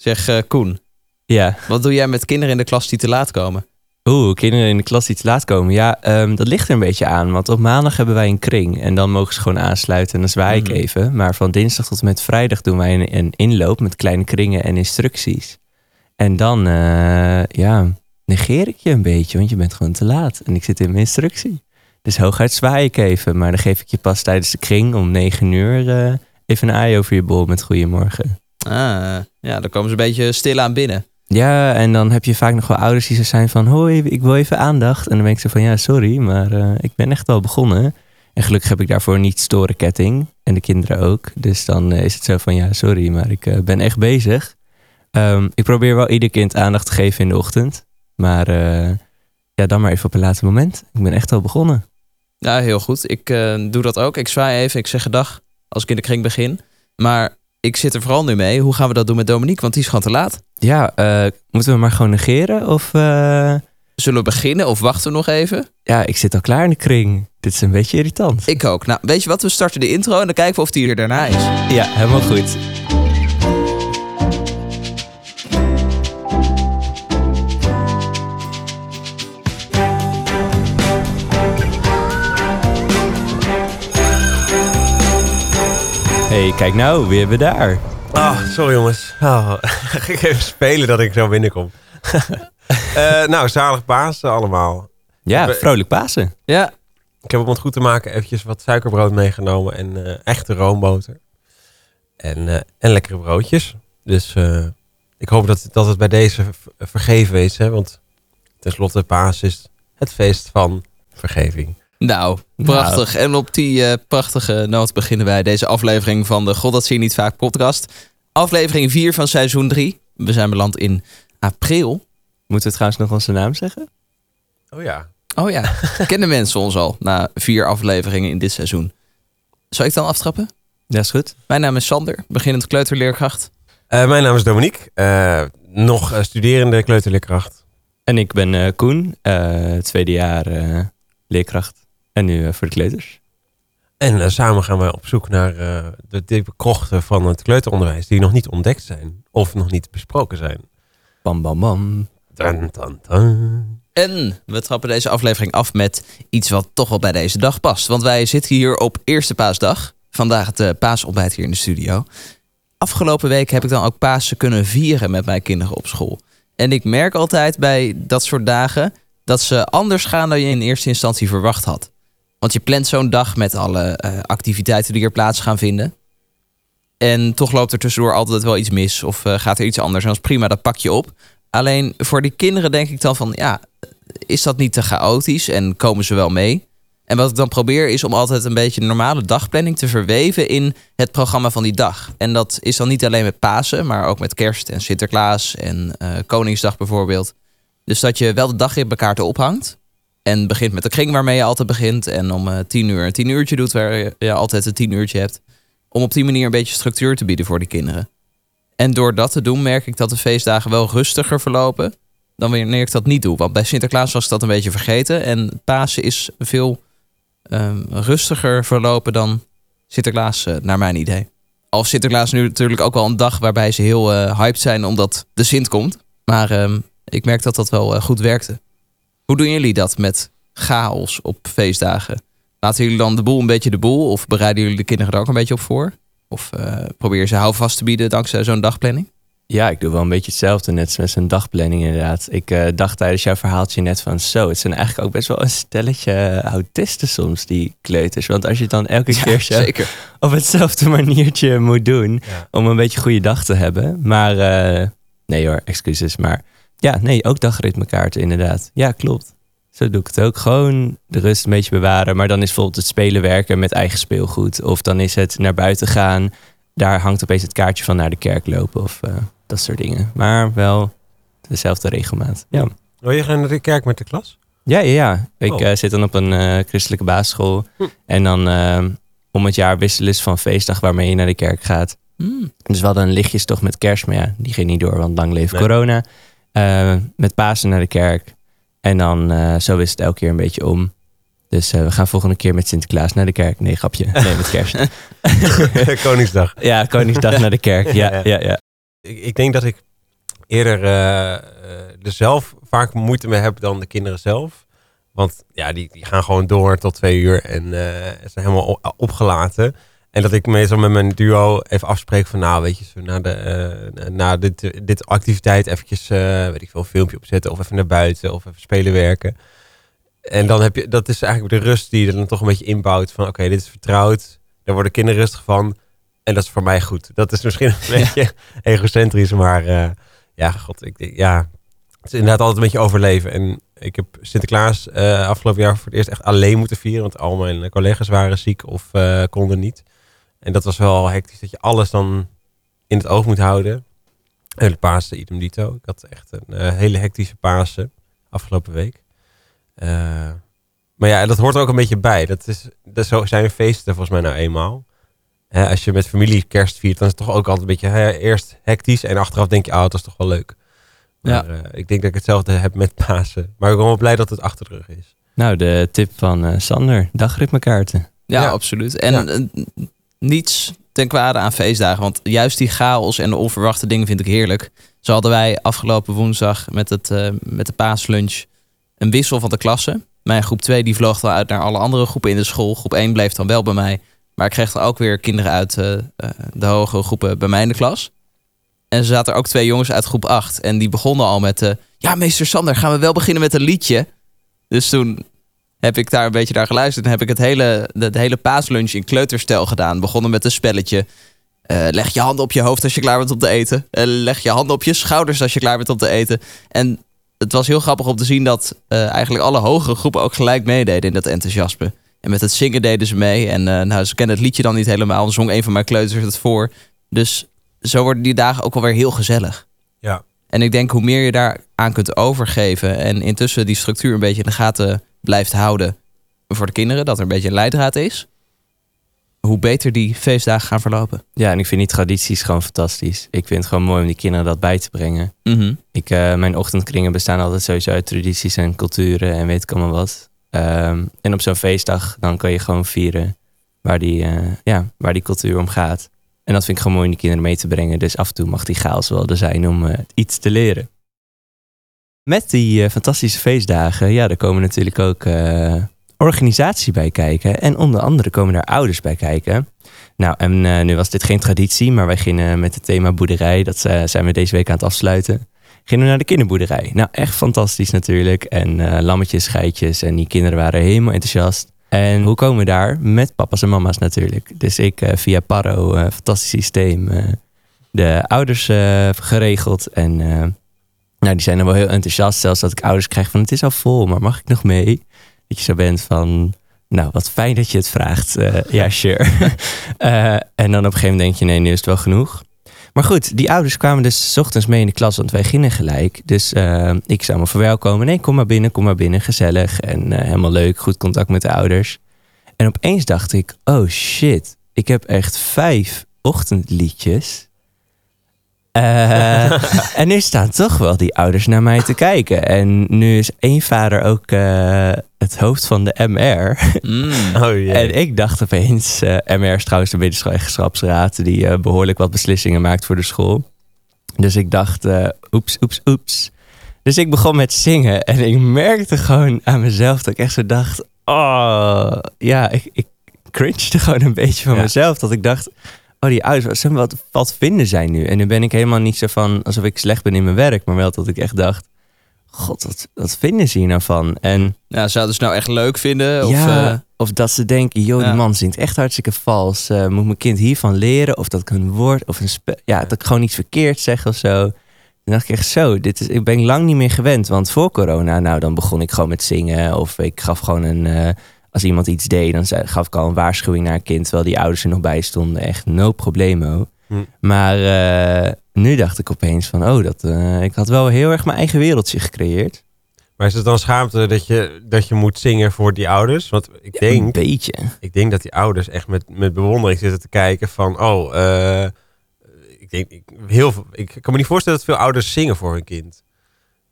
Zeg eh, Koen, Ja. wat doe jij met kinderen in de klas die te laat komen? Oeh, kinderen in de klas die te laat komen. Ja, ehm, dat ligt er een beetje aan. Want op maandag hebben wij een kring. En dan mogen ze gewoon aansluiten. En dan zwaai ik Mhm. even. Maar van dinsdag tot en met vrijdag doen wij een, een inloop met kleine kringen en instructies. En dan, eh, ja, negeer ik je een beetje. Want je bent gewoon te laat. En ik zit in mijn instructie. Dus hooguit zwaai ik even. Maar dan geef ik je pas tijdens de kring om negen uur eh, even een aai over je bol met goeiemorgen. Ah, ja, dan komen ze een beetje stilaan binnen. Ja, en dan heb je vaak nog wel ouders die zo zijn van... hoi, ik wil even aandacht. En dan ben ik zo van, ja, sorry, maar eh, ik ben echt al begonnen. En gelukkig heb ik daarvoor niet storenketting. En de kinderen ook. Dus dan eh, is het zo van, ja, sorry, maar ik eh, ben echt bezig. Ehm, ik probeer wel ieder kind aandacht te geven in de ochtend. Maar ja, dan maar even op een later moment. Ik ben echt al begonnen. Ja, heel goed. Ik doe dat ook. Ik zwaai even, ik zeg gedag als ik in de kring begin. Maar ik zit er vooral nu mee. Hoe gaan we dat doen met Dominique? Want die is gewoon te laat. Ja, eh, moeten we maar gewoon negeren? Of eh, Zullen we beginnen of wachten we nog even? ja, ik zit al klaar in de kring. Dit is een beetje irritant. Ik ook. Nou, weet je wat? We starten de intro en dan kijken we of die er daarna is. Ja, helemaal goed. Kijk nou, weer we daar. Ah, sorry jongens. Oh, ga ik even spelen dat ik zo binnenkom. Eh, nou, zalig Pasen allemaal. Ja, vrolijk Pasen. Ja, Ik heb om het goed te maken eventjes wat suikerbrood meegenomen en eh, echte roomboter. En, eh, en lekkere broodjes. Dus ik hoop dat, dat het bij deze vergeven is. Hè? Want tenslotte Pasen is het feest van vergeving. Nou, prachtig. En op die eh, prachtige noot beginnen wij deze aflevering van de God dat zie je niet vaak podcast. Aflevering 4 van seizoen 3. We zijn beland in april. Moeten we trouwens nog onze naam zeggen? Oh ja. Oh ja, kennen mensen ons al na vier afleveringen in dit seizoen. Zal ik dan aftrappen? Ja, is goed. Mijn naam is Sander, beginnend kleuterleerkracht. Eh, mijn naam is Dominique. eh, nog studerende kleuterleerkracht. En ik ben eh, Koen, eh, tweede jaar eh, leerkracht. En nu eh, voor de kleuters. En eh, samen gaan wij op zoek naar eh, de diepe krochten van het kleuteronderwijs die nog niet ontdekt zijn of nog niet besproken zijn. Bam, bam, bam. Dun, dun, dun. En we trappen deze aflevering af met iets wat toch wel bij deze dag past. Want wij zitten hier op eerste paasdag. Vandaag het eh, paasontbijt hier in de studio. Afgelopen week heb ik dan ook Pasen kunnen vieren met mijn kinderen op school. En ik merk altijd bij dat soort dagen dat ze anders gaan dan je in eerste instantie verwacht had. Want je plant zo'n dag met alle eh, activiteiten die er plaats gaan vinden. En toch loopt er tussendoor altijd wel iets mis of eh, gaat er iets anders. En dat is prima, dat pak je op. Alleen voor die kinderen denk ik dan van, ja, is dat niet te chaotisch en komen ze wel mee? En wat ik dan probeer is om altijd een beetje een normale dagplanning te verweven in het programma van die dag. En dat is dan niet alleen met Pasen, maar ook met Kerst en Sinterklaas en eh, Koningsdag bijvoorbeeld. Dus dat je wel de dag in elkaar te ophangt. En begint met de kring waarmee je altijd begint. En om eh, tien uur een tien uurtje doet waar je altijd een tien uurtje hebt. Om op die manier een beetje structuur te bieden voor die kinderen. En door dat te doen merk ik dat de feestdagen wel rustiger verlopen dan wanneer ik dat niet doe. Want bij Sinterklaas was ik dat een beetje vergeten. En Pasen is veel ehm, rustiger verlopen dan Sinterklaas, eh, naar mijn idee. Al Sinterklaas nu natuurlijk ook wel een dag waarbij ze heel eh, hyped zijn omdat de Sint komt. Maar ehm, ik merk dat dat wel goed werkte. Hoe doen jullie dat met chaos op feestdagen? Laten jullie dan de boel een beetje de boel? Of bereiden jullie de kinderen er ook een beetje op voor? Of eh, probeer je ze houvast te bieden dankzij zo'n dagplanning? Ja, ik doe wel een beetje hetzelfde, net met zijn dagplanning inderdaad. Ik eh, dacht tijdens jouw verhaaltje net van zo, het zijn eigenlijk ook best wel een stelletje eh, autisten soms, die kleuters. Want als je het dan elke keer zo zeker. op hetzelfde maniertje moet doen Ja. om een beetje goede dag te hebben. Maar nee hoor, excuses. Maar ja, nee, ook dagritmekaarten inderdaad. Ja, klopt. Zo doe ik het ook. Gewoon de rust een beetje bewaren. Maar dan is bijvoorbeeld het spelen werken met eigen speelgoed. Of dan is het naar buiten gaan. Daar hangt opeens het kaartje van naar de kerk lopen. Of eh, dat soort dingen. Maar wel dezelfde regelmaat. Ja, Wil je gaan naar de kerk met de klas? ja, ja. ja. Ik Oh. eh, zit dan op een eh, christelijke basisschool. Hm. En dan om het jaar wisselen is van feestdag waarmee je naar de kerk gaat. Hmm. Dus we hadden een lichtjes toch met kerst, maar ja, die ging niet door, want lang leeft Nee. corona. Eh, met Pasen naar de kerk. En dan eh, zo is het elke keer een beetje om. Dus eh, we gaan volgende keer met Sinterklaas naar de kerk. Nee, grapje. Nee, met kerst. Koningsdag. ja, Koningsdag naar de kerk. Ja, ja, ja. Ik, ik denk dat ik eerder er zelf vaak moeite mee heb dan de kinderen zelf. Want ja, die, die gaan gewoon door tot twee uur en zijn helemaal opgelaten. En dat ik meestal met mijn duo even afspreek van nou weet je, zo na, de, eh, na dit, dit activiteit eventjes, eh, weet ik veel, een filmpje opzetten of even naar buiten of even spelen werken. En dan heb je, dat is eigenlijk de rust die je er dan toch een beetje inbouwt van oké, dit is vertrouwd, daar worden kinderen rustig van en dat is voor mij goed. Dat is misschien een beetje egocentrisch, maar eh, ja, god, ik, ja, het is inderdaad altijd een beetje overleven. En ik heb Sinterklaas afgelopen jaar voor het eerst echt alleen moeten vieren. Want al mijn collega's waren ziek of konden niet. En dat was wel hectisch dat je alles dan in het oog moet houden. En de Pasen, idem dito. Ik had echt een eh, hele hectische Pasen afgelopen week. Eh, maar ja, dat hoort er ook een beetje bij. Dat is, dat zo zijn feesten volgens mij nou eenmaal. Hè, als je met familie kerst viert, dan is het toch ook altijd een beetje hè, eerst hectisch. En achteraf denk je, oh, dat is toch wel leuk. Maar eh, ik denk dat ik hetzelfde heb met Pasen. Maar ik ben wel blij dat het achter de rug is. Nou, de tip van eh, Sander, dagritmekaarten. Ja, Ja. absoluut. En Ja. Niets ten kwade aan feestdagen. Want juist die chaos en de onverwachte dingen vind ik heerlijk. Zo hadden wij afgelopen woensdag met, het, eh, met de paaslunch een wissel van de klasse. Mijn groep 2 die vloog dan uit naar alle andere groepen in de school. Groep 1 bleef dan wel bij mij. Maar ik kreeg dan ook weer kinderen uit eh, eh, de hogere groepen bij mij in de klas. En er zaten er ook twee jongens uit groep 8. En die begonnen al met... eh, ja, meester Sander, gaan we wel beginnen met een liedje? Dus toen heb ik daar een beetje naar geluisterd. En heb ik het hele, de hele paaslunch in kleuterstijl gedaan. Begonnen met een spelletje. Eh, leg je handen op je hoofd als je klaar bent om te eten. Eh, leg je handen op je schouders als je klaar bent om te eten. En het was heel grappig om te zien dat eh, eigenlijk alle hogere groepen ook gelijk meededen in dat enthousiasme. En met het zingen deden ze mee. En nou, ze kennen het liedje dan niet helemaal. Dan zong een van mijn kleuters het voor. Dus zo worden die dagen ook alweer heel gezellig. Ja. En ik denk hoe meer je daar aan kunt overgeven en intussen die structuur een beetje in de gaten blijft houden voor de kinderen, dat er een beetje een leidraad is, hoe beter die feestdagen gaan verlopen. Ja, en ik vind die tradities gewoon fantastisch. Ik vind het gewoon mooi om die kinderen dat bij te brengen. Ik, eh, mijn ochtendkringen bestaan altijd sowieso uit tradities en culturen en weet ik allemaal wat. Ehm, en op zo'n feestdag dan kan je gewoon vieren waar die, eh, ja, waar die cultuur om gaat. En dat vind ik gewoon mooi om die kinderen mee te brengen. Dus af en toe mag die chaos wel er zijn om eh, iets te leren. Met die eh, fantastische feestdagen, ja, daar komen natuurlijk ook eh, organisatie bij kijken. En onder andere komen daar ouders bij kijken. Nou, en eh, nu was dit geen traditie, maar wij gingen met het thema boerderij. Dat zijn we deze week aan het afsluiten. Gingen we naar de kinderboerderij. Nou, echt fantastisch natuurlijk. En lammetjes, geitjes. En die kinderen waren helemaal enthousiast. En hoe komen we daar? Met papa's en mama's natuurlijk. Dus ik via Paro, fantastisch systeem, de ouders geregeld. En nou, die zijn dan wel heel enthousiast. Zelfs dat ik ouders krijg van het is al vol, maar mag ik nog mee? Dat je zo bent van, nou wat fijn dat je het vraagt. Eh, ja, sure. Eh, en dan op een gegeven moment denk je, nee, nu is het wel genoeg. Maar goed, die ouders kwamen dus 's ochtends mee in de klas, want wij gingen gelijk. Dus eh, ik zou me verwelkomen. Nee, kom maar binnen, kom maar binnen, gezellig. En helemaal leuk, goed contact met de ouders. En opeens dacht ik, oh shit, ik heb echt vijf ochtendliedjes. Eh, en nu staan toch wel die ouders naar mij te kijken. En nu is één vader ook eh, het hoofd van de MR. Mm. Oh jee. En ik dacht opeens, eh MR is trouwens de wetenschapsraad die eh, behoorlijk wat beslissingen maakt voor de school. Dus ik dacht, eh, oeps, oeps, oeps. Dus ik begon met zingen en ik merkte gewoon aan mezelf dat ik echt zo dacht, oh, ja, ik, ik cringede gewoon een beetje van Ja. mezelf. Dat ik dacht, oh die ouders, wat, wat, vinden zij nu? En nu ben ik helemaal niet zo van, alsof ik slecht ben in mijn werk, maar wel dat ik echt dacht, god, wat, wat vinden ze hier nou van? En Ja, zouden ze nou echt leuk vinden? Of, ja, eh, of dat ze denken, joh, Ja. die man zingt echt hartstikke vals. Eh, moet mijn kind hiervan leren? Of dat ik een woord of een spe- ja, dat ik gewoon iets verkeerd zeg of zo. Toen dacht ik echt zo, dit is, ik ben lang niet meer gewend. Want voor corona, nou dan begon ik gewoon met zingen. Of ik gaf gewoon een, eh, als iemand iets deed, dan zei, gaf ik al een waarschuwing naar een kind. Terwijl die ouders er nog bij stonden. Echt no problemo. Hm. Maar eh, nu dacht ik opeens van, oh, dat, eh, ik had wel heel erg mijn eigen wereldje gecreëerd. Maar is het dan schaamte dat je, dat je moet zingen voor die ouders? Want ik Een denk, beetje. ik denk dat die ouders echt met, met bewondering zitten te kijken van... Oh, eh, ik, denk, ik, heel, veel- ik kan me niet voorstellen dat veel ouders zingen voor hun kind.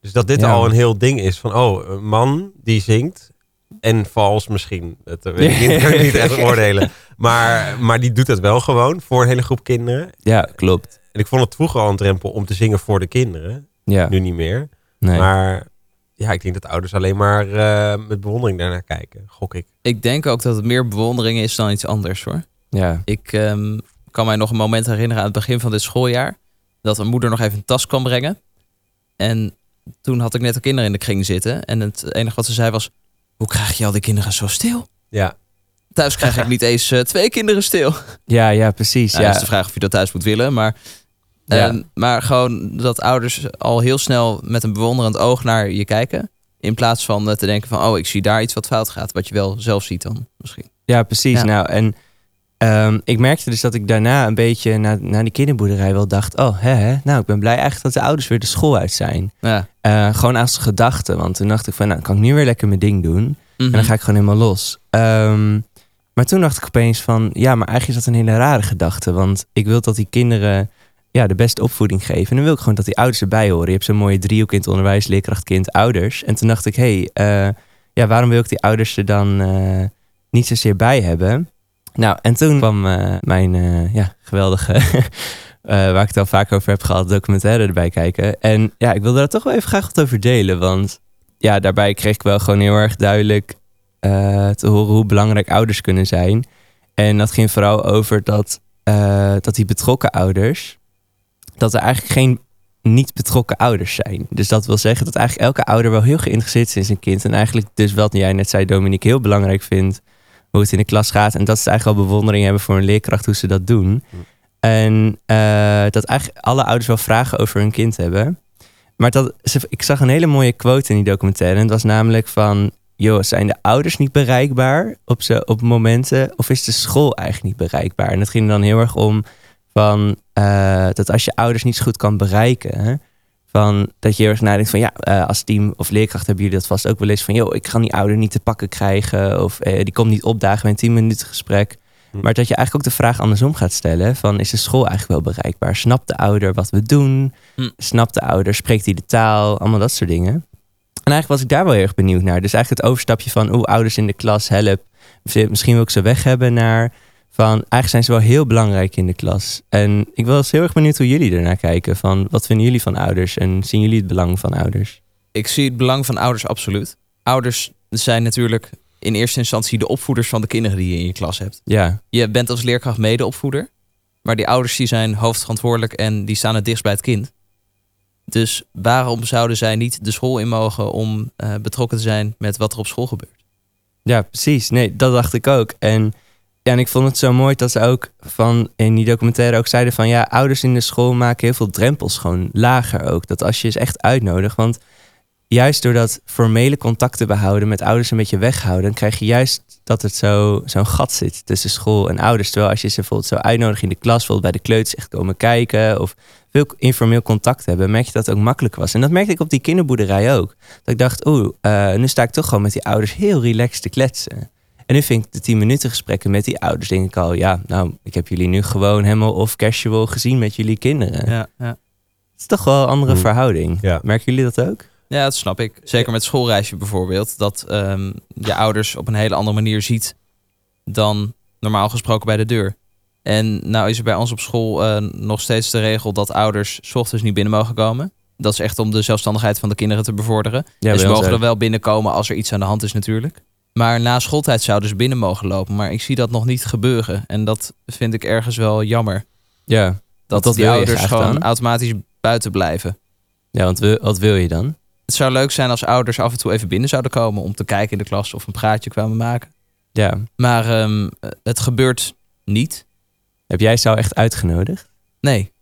Dus dat dit Ja. al een heel ding is van... Oh, een man die zingt en vals misschien. Dat weet ik niet, kan ik niet echt oordelen. Maar, maar die doet het wel gewoon voor een hele groep kinderen. Ja, klopt. en ik vond het vroeger al een drempel om te zingen voor de kinderen. Ja, Nu niet meer. nee. Maar ja, ik denk dat ouders alleen maar eh, met bewondering daarnaar kijken. Gok ik. Ik denk ook dat het meer bewondering is dan iets anders hoor. ja. Ik ehm, kan mij nog een moment herinneren aan het begin van dit schooljaar. Dat een moeder nog even een tas kwam brengen. En toen had ik net de kinderen in de kring zitten. En het enige wat ze zei was... Hoe krijg je al die kinderen zo stil? Ja, Thuis krijg ik niet eens eh, twee kinderen stil. ja, ja, precies. Ja, Ja, dat is de vraag of je dat thuis moet willen. Maar, Ja. ehm, maar gewoon dat ouders al heel snel met een bewonderend oog naar je kijken. In plaats van eh, te denken van... Oh, ik zie daar iets wat fout gaat. Wat je wel zelf ziet dan misschien. Ja, precies. Ja. Nou, en ehm, ik merkte dus dat ik daarna een beetje na, na die kinderboerderij wel dacht... oh, hè, hè, nou, ik ben blij eigenlijk dat de ouders weer de school uit zijn. Ja. Eh, gewoon als gedachte, want toen dacht ik van... nou, kan ik nu weer lekker mijn ding doen. Mhm. En dan ga ik gewoon helemaal los. Ehm, maar toen dacht ik opeens van... ja, maar eigenlijk is dat een hele rare gedachte. Want ik wil dat die kinderen ja, de beste opvoeding geven. En dan wil ik gewoon dat die ouders erbij horen. Je hebt zo'n mooie driehoek in het onderwijs, leerkracht, kind, ouders. En toen dacht ik, hé, hey, eh, ja, waarom wil ik die ouders er dan eh, niet zozeer bij hebben? Nou, en toen kwam eh, mijn eh, ja, geweldige, eh, waar ik het al vaak over heb gehad, documentaire erbij kijken. En ja, ik wilde daar toch wel even graag wat over delen. Want ja, daarbij kreeg ik wel gewoon heel erg duidelijk te horen hoe belangrijk ouders kunnen zijn. En dat ging vooral over dat, dat die betrokken ouders, dat er eigenlijk geen niet betrokken ouders zijn. Dus dat wil zeggen dat eigenlijk elke ouder wel heel geïnteresseerd is in zijn kind. En eigenlijk dus wat jij net zei, Dominique, heel belangrijk vindt hoe het in de klas gaat. En dat ze eigenlijk al bewondering hebben voor een leerkracht hoe ze dat doen. En eh, dat eigenlijk alle ouders wel vragen over hun kind hebben. Maar dat, ik zag een hele mooie quote in die documentaire. En dat was namelijk van... joh, zijn de ouders niet bereikbaar op, ze, op momenten? Of is de school eigenlijk niet bereikbaar? En het ging er dan heel erg om van... eh, dat als je ouders niet zo goed kan bereiken... Van, dat je heel erg nadenkt van... ja, eh, als team of leerkracht hebben jullie dat vast ook wel eens van... joh, ik kan die ouder niet te pakken krijgen... of eh, die komt niet opdagen bij een 10 minuten gesprek... Hm. Maar dat je eigenlijk ook de vraag andersom gaat stellen: van is de school eigenlijk wel bereikbaar? Snapt de ouder wat we doen? Hm. Snapt de ouder? Spreekt hij de taal? Allemaal dat soort dingen. En eigenlijk was ik daar wel heel erg benieuwd naar. Dus eigenlijk het overstapje van hoe ouders in de klas helpen. Misschien wil ik ze weg hebben naar van eigenlijk zijn ze wel heel belangrijk in de klas. En ik was heel erg benieuwd hoe jullie ernaar kijken. Van wat vinden jullie van ouders en zien jullie het belang van ouders? Ik zie het belang van ouders absoluut. Ouders zijn natuurlijk in eerste instantie de opvoeders van de kinderen die je in je klas hebt. Ja, Je bent als leerkracht medeopvoeder. Maar die ouders die zijn hoofdverantwoordelijk en die staan het dichtst bij het kind. Dus waarom zouden zij niet de school in mogen om eh, betrokken te zijn met wat er op school gebeurt? Ja, precies. Nee, dat dacht ik ook. En, en ik vond het zo mooi dat ze ook van in die documentaire ook zeiden van ja, ouders in de school maken heel veel drempels gewoon lager ook. Dat als je ze echt uitnodigt, want juist door dat formele contact te behouden met ouders een beetje weghouden, dan krijg je juist dat het zo, zo'n gat zit tussen school en ouders. Terwijl als je ze bijvoorbeeld zo uitnodigt in de klas, bijvoorbeeld bij de kleuters echt komen kijken of veel informeel contact hebben, merk je dat het ook makkelijk was. En dat merkte ik op die kinderboerderij ook. Dat ik dacht, oeh, eh, nu sta ik toch gewoon met die ouders heel relaxed te kletsen. En nu vind ik de 10 minuten gesprekken met die ouders, denk ik al, ja, nou, ik heb jullie nu gewoon helemaal off casual gezien met jullie kinderen. Ja, ja. Het is toch wel een andere Hmm. verhouding. Ja. Merken jullie dat ook? ja dat snap ik. Zeker met schoolreisje bijvoorbeeld. Dat ehm, je ouders op een hele andere manier ziet dan normaal gesproken bij de deur. En nou is er bij ons op school eh, nog steeds de regel dat ouders 's ochtends niet binnen mogen komen. Dat is echt om de zelfstandigheid van de kinderen te bevorderen. Ja, dus ze mogen er wel binnenkomen als er iets aan de hand is natuurlijk. Maar na schooltijd zouden ze binnen mogen lopen. Maar ik zie dat nog niet gebeuren. En dat vind ik ergens wel jammer. Ja. Dat, wat die ouders gewoon dan? automatisch buiten blijven. Ja, want wat wil je dan? Het zou leuk zijn als ouders af en toe even binnen zouden komen... om te kijken in de klas of een praatje kwamen maken. Ja. Maar ehm, het gebeurt niet. Heb jij zo echt uitgenodigd? Nee.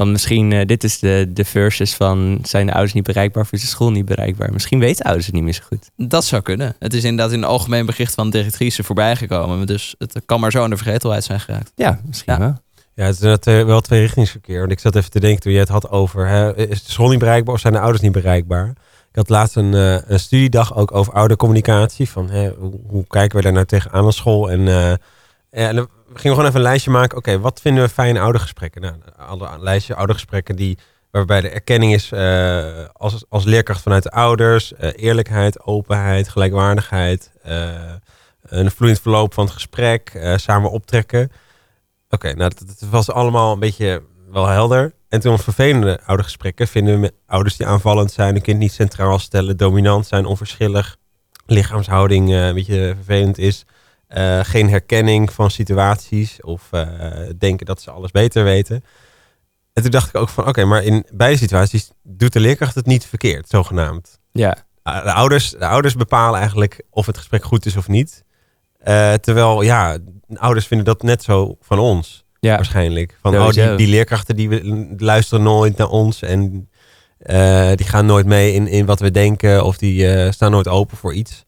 Want misschien, eh, dit is de, de versus van, zijn de ouders niet bereikbaar of is de school niet bereikbaar? Misschien weten ouders het niet meer zo goed. Dat zou kunnen. Het is inderdaad in een algemeen bericht van de directrice voorbijgekomen. Dus het kan maar zo in de vergetelheid zijn geraakt. Ja, misschien Ja. wel. Ja, het is inderdaad eh, wel tweerichtingsverkeer. Want ik zat even te denken toen je het had over... Hè, is de school niet bereikbaar of zijn de ouders niet bereikbaar? Ik had laatst een, eh, een studiedag ook over oudercommunicatie. Van hè, hoe, hoe kijken we daar nou tegenaan aan school? En, eh, en dan gingen we gewoon even een lijstje maken. Oké, wat vinden we fijne oudergesprekken? Nou, een lijstje oudergesprekken die, waarbij de erkenning is eh, als, als leerkracht vanuit de ouders. eh, eerlijkheid, openheid, gelijkwaardigheid. eh, een vloeiend verloop van het gesprek. samen optrekken. Oké, nou, dat, was allemaal een beetje wel helder. En toen vervelende oudergesprekken vinden we ouders die aanvallend zijn, een kind niet centraal stellen, dominant zijn, onverschillig, lichaamshouding een beetje vervelend is, eh, geen herkenning van situaties of eh, denken dat ze alles beter weten. En toen dacht ik ook van, oké, maar in beide situaties doet de leerkracht het niet verkeerd, zogenaamd. Ja, Ah, De ouders, de ouders bepalen eigenlijk of het gesprek goed is of niet. Eh, terwijl, ja, de ouders vinden dat net zo van ons ja. waarschijnlijk. Van oh, die, die leerkrachten die luisteren nooit naar ons en eh, die gaan nooit mee in, in wat we denken of die eh, staan nooit open voor iets.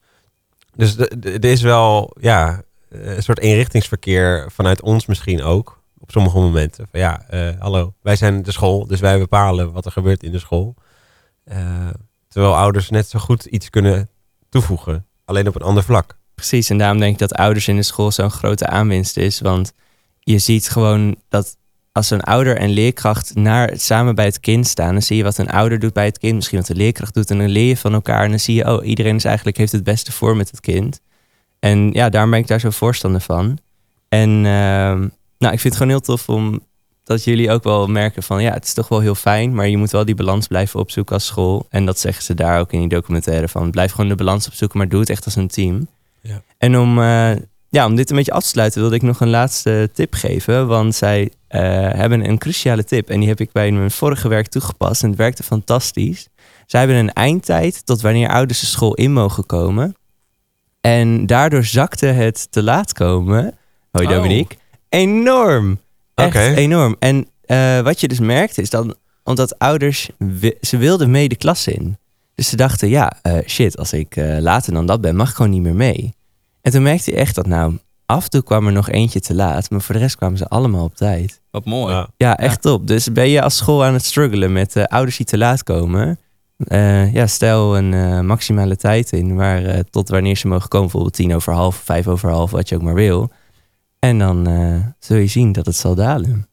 Dus er is wel ja, een soort eenrichtingsverkeer vanuit ons misschien ook op sommige momenten. Van ja, eh, hallo, wij zijn de school, dus wij bepalen wat er gebeurt in de school. Eh, terwijl ouders net zo goed iets kunnen toevoegen, alleen op een ander vlak. Precies, en daarom denk ik dat ouders in de school zo'n grote aanwinst is. Want je ziet gewoon dat als een ouder en leerkracht naar, samen bij het kind staan, dan zie je wat een ouder doet bij het kind, misschien wat de leerkracht doet, en dan leer je van elkaar. En dan zie je, oh, iedereen is eigenlijk heeft het beste voor met het kind. En ja, daarom ben ik daar zo voorstander van. En ehm, nou, ik vind het gewoon heel tof om dat jullie ook wel merken van ja, het is toch wel heel fijn, maar je moet wel die balans blijven opzoeken als school. En dat zeggen ze daar ook in die documentaire van. Blijf gewoon de balans opzoeken, maar doe het echt als een team. Ja. En om, eh, ja, om dit een beetje af te sluiten, wilde ik nog een laatste tip geven. Want zij hebben een cruciale tip. En die heb ik bij mijn vorige werk toegepast. En het werkte fantastisch. Zij hebben een eindtijd tot wanneer ouders de school in mogen komen. En daardoor zakte het te laat komen. Hoi Oh. Dominique. Enorm. Echt enorm. En eh, wat je dus merkt is dan, omdat ouders, ze wilden mee de klas in. Dus ze dachten, ja, eh, shit, als ik eh, later dan dat ben, mag ik gewoon niet meer mee. En toen merkte je echt dat nou, af en toe kwam er nog eentje te laat, maar voor de rest kwamen ze allemaal op tijd. Wat mooi. Ja. Ja, echt top. Dus ben je als school aan het struggelen met eh, ouders die te laat komen? Eh, ja, stel een eh, maximale tijd in, waar, eh, tot wanneer ze mogen komen. Bijvoorbeeld tien over half, vijf over half, wat je ook maar wil. En dan eh, zul je zien dat het zal dalen.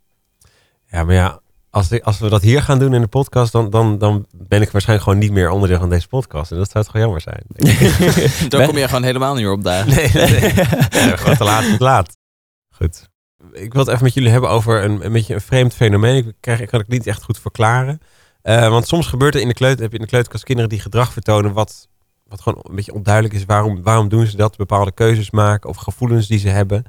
Ja, maar ja, als, als we dat hier gaan doen in de podcast, dan, dan, dan ben ik waarschijnlijk gewoon niet meer onderdeel van deze podcast. En dat zou toch wel jammer zijn. Dan kom je gewoon helemaal niet meer op dagen. Nee, nee, nee. Ja, gewoon te laat, te laat. Goed. Ik wil het even met jullie hebben over een, een beetje een vreemd fenomeen. Ik, krijg, ik kan het niet echt goed verklaren. Eh, want soms gebeurt er in de kleuter, heb je in de kleuterkast kinderen die gedrag vertonen wat, wat gewoon een beetje onduidelijk is. Waarom, waarom doen ze dat? Bepaalde keuzes maken of gevoelens die ze hebben.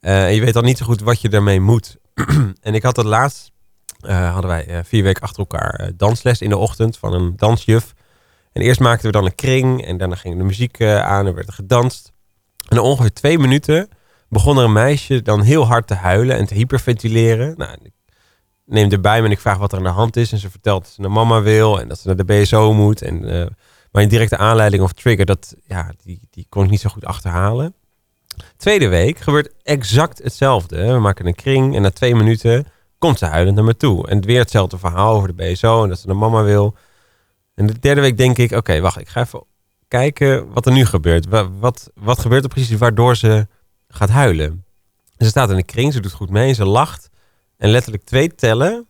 Eh, en je weet dan niet zo goed wat je daarmee moet. en ik had het laatst, eh, hadden wij eh, vier weken achter elkaar eh, dansles in de ochtend van een dansjuf. En eerst maakten we dan een kring en daarna ging de muziek aan en werd er gedanst. En na ongeveer twee minuten begon er een meisje dan heel hard te huilen en te hyperventileren. Nou, ik neem erbij me en ik vraag wat er aan de hand is. En ze vertelt dat ze naar mama wil en dat ze naar de BSO moet. En, maar in directe aanleiding of trigger, dat, ja, die, die kon ik niet zo goed achterhalen. Tweede week gebeurt exact hetzelfde. We maken een kring en na twee minuten komt ze huilend naar me toe. En weer hetzelfde verhaal over de BSO en dat ze naar mama wil. En de derde week denk ik, oké, wacht, ik ga even kijken wat er nu gebeurt. Wa- Wat, wat gebeurt er precies waardoor ze gaat huilen? En ze staat in een kring, ze doet goed mee, ze lacht. En letterlijk twee tellen.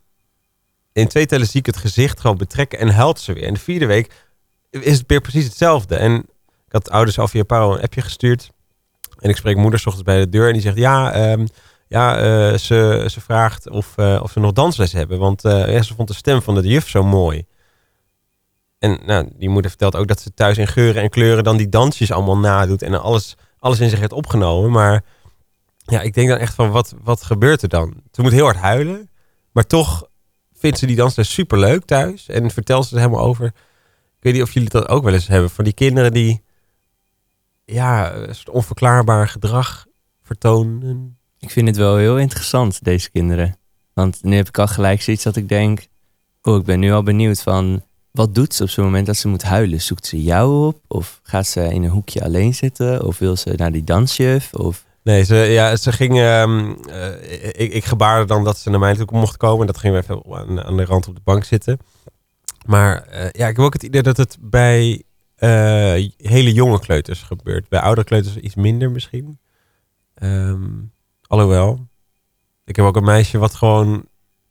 In twee tellen zie ik het gezicht gewoon betrekken en huilt ze weer. En de vierde week is het weer precies hetzelfde. En ik had ouders al via Paro een appje gestuurd. En ik spreek moeder ochtends bij de deur en die zegt... Ja, ehm, ja eh, ze, ze vraagt of, eh, of ze nog dansles hebben. Want eh, ze vond de stem van de juf zo mooi. En nou, die moeder vertelt ook dat ze thuis in geuren en kleuren... dan die dansjes allemaal nadoet en alles, alles in zich heeft opgenomen. Maar ja, ik denk dan echt van, wat, wat gebeurt er dan? Ze moet heel hard huilen. Maar toch vindt ze die dansles superleuk thuis. En vertelt ze er helemaal over. Ik weet niet of jullie dat ook wel eens hebben. Van die kinderen die... Ja, soort onverklaarbaar gedrag vertonen. Ik vind het wel heel interessant, deze kinderen. Want nu heb ik al gelijk zoiets dat ik denk... Oh, ik ben nu al benieuwd van... Wat doet ze op zo'n moment dat ze moet huilen? Zoekt ze jou op? Of gaat ze in een hoekje alleen zitten? Of wil ze naar die dansjuf? Of... Nee, ze, ja, ze ging. ehm, eh, ik, ik gebaarde dan dat ze naar mij toe mocht komen. En dat gingen we even aan, aan de rand op de bank zitten. Maar eh, ja, ik heb ook het idee dat het bij eh, hele jonge kleuters gebeurt. Bij oudere kleuters iets minder misschien. Ehm, alhoewel. Ik heb ook een meisje wat gewoon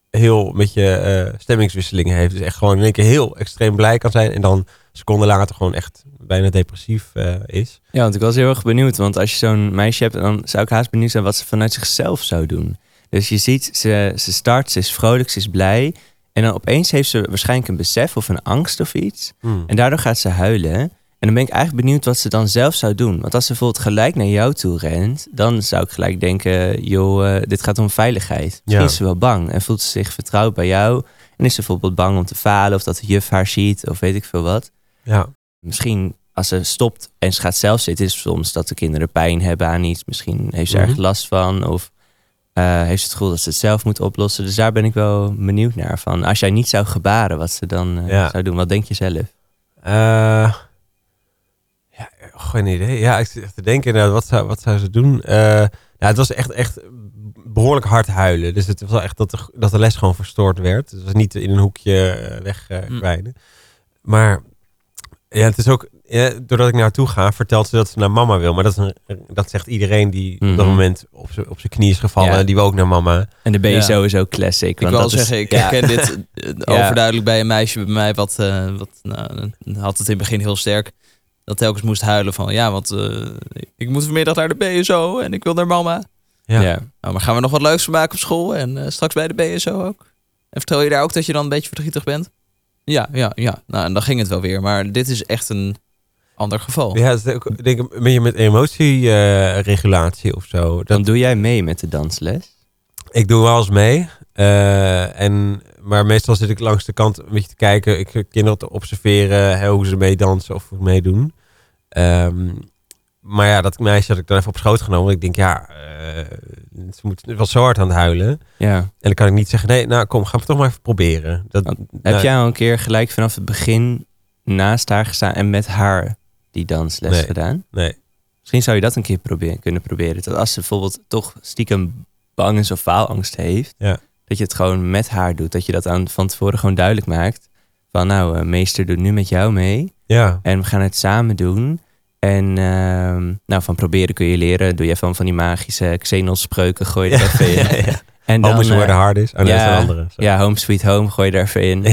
heel met je eh, stemmingswisselingen heeft. Dus echt gewoon in één keer heel extreem blij kan zijn. En dan seconden later gewoon echt bijna depressief eh, is. Ja, want ik was heel erg benieuwd. Want als je zo'n meisje hebt, dan zou ik haast benieuwd zijn wat ze vanuit zichzelf zou doen. Dus je ziet, ze, ze start, ze is vrolijk, ze is blij. En dan opeens heeft ze waarschijnlijk een besef of een angst of iets. Hmm. En daardoor gaat ze huilen. En dan ben ik eigenlijk benieuwd wat ze dan zelf zou doen. Want als ze bijvoorbeeld gelijk naar jou toe rent, dan zou ik gelijk denken: joh, eh, dit gaat om veiligheid. Misschien Ja. is ze wel bang en voelt ze zich vertrouwd bij jou. En is ze bijvoorbeeld bang om te falen of dat de juf haar ziet of weet ik veel wat. Ja. Misschien als ze stopt en ze gaat zelf zitten, is het soms dat de kinderen pijn hebben aan iets. Misschien heeft ze Mhm. ergens last van of eh, heeft ze het gevoel dat ze het zelf moet oplossen. Dus daar ben ik wel benieuwd naar. Van als jij niet zou gebaren, wat ze dan eh, Ja. zou doen. Wat denk je zelf? Eh, ja, geen idee. Ja, ik zit echt te denken, nou, wat, zou, wat zou ze doen? Eh, ja, het was echt, echt behoorlijk hard huilen. Dus het was wel echt dat de, dat de les gewoon verstoord werd. Het was niet in een hoekje eh, wegkwijnen. Maar ja, het is ook, ja, doordat ik naar haar toe ga, vertelt ze dat ze naar mama wil. Maar dat, is een, dat zegt iedereen die op dat Mhm. moment op zijn op zijn knie is gevallen. Ja. Die wil ook naar mama. En de BSO Ja. is ook classic. Ik want wil dat is- zeggen, ik ja. herken dit eh, overduidelijk bij een meisje bij mij. Wat, eh, wat nou, had het in het begin heel sterk. Dat telkens moest huilen van, ja, want eh, ik moet vanmiddag naar de BSO en ik wil naar mama. Ja. Ja. Nou, maar gaan we nog wat leuks van maken op school en eh, straks bij de BSO ook? En vertel je daar ook dat je dan een beetje verdrietig bent? Ja, ja, ja. Nou, en dan ging het wel weer. Maar dit is echt een ander geval. Ja, het is ook, ik denk een beetje met emotieregulatie of zo. Dat, Dan doe jij mee met de dansles. Ik doe wel eens mee. eh, en, maar meestal zit ik langs de kant een beetje te kijken. Ik kinderen te observeren hè, hoe ze meedansen of meedoen. Ehm, maar ja, dat meisje had ik dan even op schoot genomen. Ik denk, ja, eh, ze moet, het was zo hard aan het huilen. Ja. En dan kan ik niet zeggen, nee, nou kom, gaan we het toch maar even proberen. Dat, Heb nou, jij al een keer gelijk vanaf het begin naast haar gestaan en met haar die dansles Nee. gedaan? Nee. Misschien zou je dat een keer proberen, kunnen proberen. Dat als ze bijvoorbeeld toch stiekem bang is of faalangst heeft, Ja. Dat je het gewoon met haar doet. Dat je dat aan van tevoren gewoon duidelijk maakt. Van nou, eh, meester doet nu met jou mee. Ja, En we gaan het samen doen. En ehm, nou, van proberen kun je leren. Doe je van, van die magische Xenos-spreuken, gooi je er even in. ja, ja. En Home is eh, where the is. Oh, nee, dat is ja, een andere. Sorry. ja, Home Sweet Home, gooi je er even in.